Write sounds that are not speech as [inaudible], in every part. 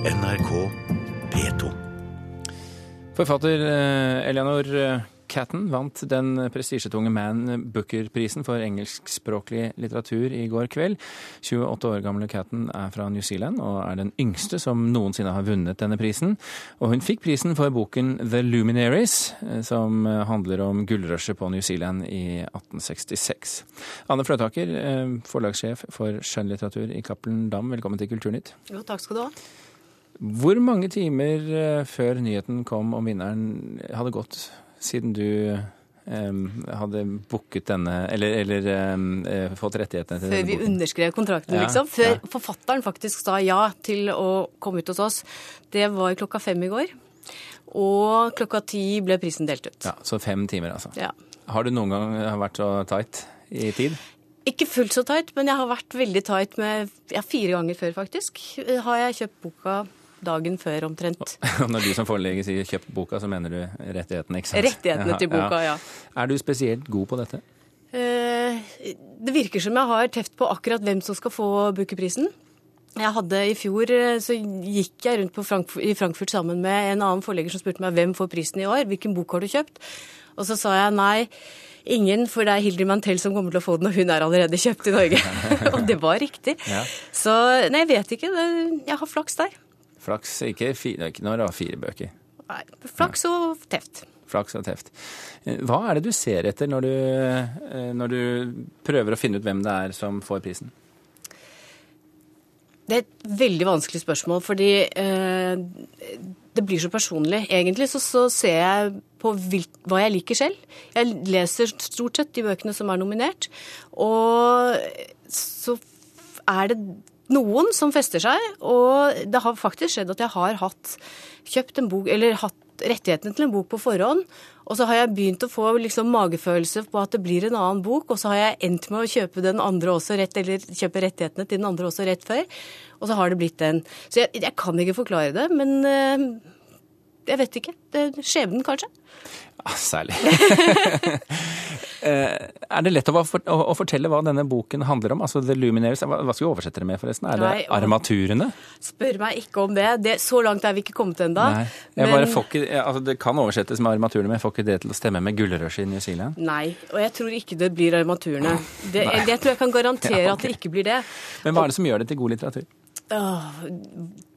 NRK P2. Forfatter eh, Eleanor eh, Catton vant den prestisjetunge Man Booker-prisen for engelskspråklig litteratur i går kveld. 28 år gamle Catton er fra New Zealand og er den yngste som noensinne har vunnet denne prisen. Og hun fikk prisen for boken The Luminaries, eh, som handler om gullrushet på New Zealand i 1866. Anne Fløtaker, forlagssjef for skjønnlitteratur i Cappelen Dam, velkommen til Kulturnytt. Jo, takk skal du ha. Hvor mange timer eh, før nyheten kom om vinneren hadde gått siden du hadde booket denne, eller, eller eh, fått rettighetene til Før vi boken? underskrev kontrakten, Ja, liksom. Før ja. forfatteren faktisk sa ja til å komme ut hos oss. Det var klokka fem i går. Og klokka ti ble prisen delt ut. Ja, så fem timer, altså. Ja. Har du noen gang vært så tight i tid? Ikke fullt så tight, men jeg har vært veldig tight med ja, fire ganger før, faktisk. Har jeg kjøpt boka dagen før omtrent. [laughs] Når du som forlegger sier 'kjøp boka', så mener du rettighetene, ikke sant? Rettighetene til boka, ja. Er du spesielt god på dette? Eh, Det virker som jeg har teft på akkurat hvem som skal få Booker-prisen. Jeg hadde I fjor eh, så gikk jeg rundt på Frankfurt, i Frankfurt sammen med en annen forlegger som spurte meg hvem får prisen i år, hvilken bok har du kjøpt? Og så sa jeg nei, ingen, for det er Hilde Mantel som kommer til å få den, og hun er allerede kjøpt i Norge. [laughs] og det var riktig. Ja. Så nei, jeg vet ikke. Jeg har flaks der. Flaks, ikke fire, ikke når det var fire bøker. Nei, flaks og teft. Flaks og teft. Hva er det du ser etter når du, eh, når du prøver å finne ut hvem det er som får prisen? Det er et veldig vanskelig spørsmål, fordi eh, det blir så personlig. Egentlig så, så ser jeg på hvil, hva jeg liker selv. Jeg leser stort sett de bøkene som er nominert. Og så er det noen som fester seg, og det har faktisk skjedd at jeg har hatt kjøpt en bok, eller hatt rettighetene til en bok på forhånd, og så har jeg begynt å få liksom magefølelse på at det blir en annen bok, og så har jeg endt med å kjøpe den andre også rett, eller kjøpe rettighetene til den andre også rett før, og så har det blitt den. Så jeg, jeg kan ikke forklare det, men eh, jeg vet ikke. Skjebnen, kanskje. Ja, særlig. [laughs] Eh, er det lett å, fortelle hva denne boken handler om? Altså The Luminaries, hva, skal vi oversette det med, forresten? Er det armaturene? Spør meg ikke om det. det så langt er vi ikke kommet ennå. Altså, det kan oversettes med armaturene, men jeg får ikke det til å stemme med gullrushet i New Zealand. Nei, og jeg tror ikke det blir armaturene. Det, jeg tror jeg kan garantere [laughs] Ja, okay. at det ikke blir det. Men hva er det som gjør det til god litteratur? Åh,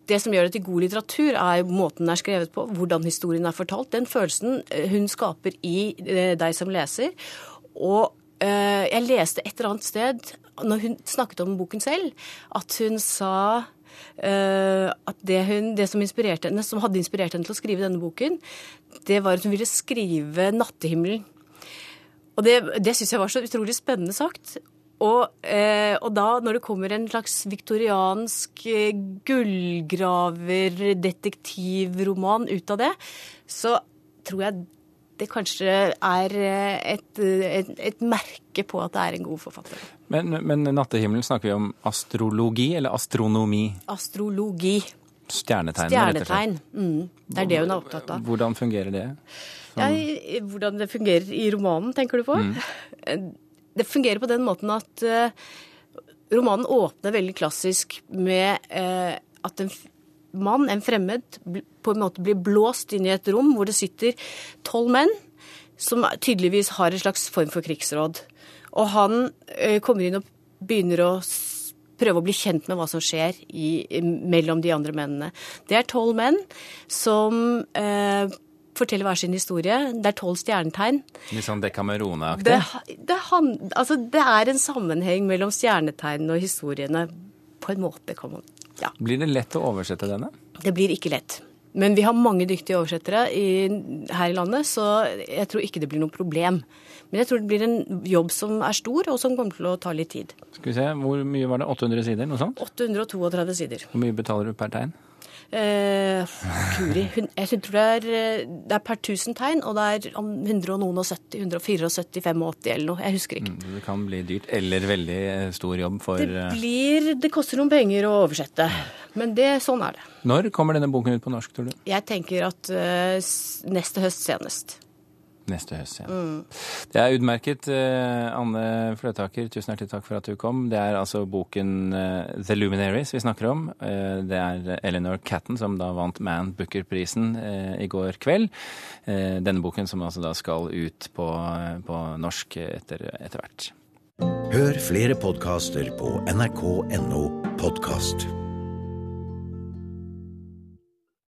Det som gjør det til god litteratur, er måten den er skrevet på, hvordan historien er fortalt. Den følelsen eh, hun skaper i eh, deg som leser. Og eh, jeg leste et eller annet sted, når hun snakket om boken selv, at hun sa eh, at det, hun, det som, henne, som hadde inspirert henne til å skrive denne boken, det var at hun ville skrive 'Nattehimmelen'. Og det, det syns jeg var så utrolig spennende sagt. Og, eh, og da, når det kommer en slags viktoriansk eh, gullgraverdetektivroman ut av det, så tror jeg det kanskje er eh, et, et, et merke på at det er en god forfatter. Men, men nattehimmelen snakker vi om astrologi eller astronomi? Astrologi. Stjernetegn. Stjernetegn. Mm, det er det hun er opptatt av. Hvordan fungerer det? Ja, hvordan det fungerer i romanen, tenker du på? [laughs] Det fungerer på den måten at eh, romanen åpner veldig klassisk med eh, at den mann, en fremmed, på en måte blir blåst inn i et rom hvor det sitter tolv menn som tydeligvis har en slags form for krigsråd. Og han eh, kommer inn og begynner å prøve å bli kjent med hva som skjer i, mellom de andre mennene. Det er tolv menn som eh, forteller hver sin historie. Det er tolv stjernetegn. Litt sånn Decamerone-aktig? Det, det, altså, det er en sammenheng mellom stjernetegnene og historiene. På en måte kan man Ja. Blir det lett å oversette denne? Det blir ikke lett. Men vi har mange dyktige oversettere i, her i landet, så jeg tror ikke det blir noe problem. Men jeg tror det blir en jobb som er stor, og som kommer til å ta litt tid. Skal vi se, Hvor mye var det? 800 sider? Noe sånt? 832 sider. Hvor mye betaler du per tegn? Eh, Kuri, hun, jeg tror det er, eh, det er per 1000 tegn, og det er om 100 og noen og 70, 174, 85 eller noe. Jeg husker ikke. Det kan bli dyrt, eller veldig eh, stor jobb for Det eh, blir Det koster noen penger å oversette. Men det, sånn er det. Når kommer denne boken ut på norsk, tror du? Jeg tenker at uh, neste høst senest. Neste høst, ja. Det er utmerket. eh, Anne Fløtaker, tusen hjertelig takk for at du kom. Det er altså boken eh, The Luminaries vi snakker om. Eh, Det er Eleanor Catton som da vant Man Booker-prisen i går kveld. Denne boken som altså da skal ut på, på norsk etter, etter hvert. Hør flere podkaster på nrk.no podkast.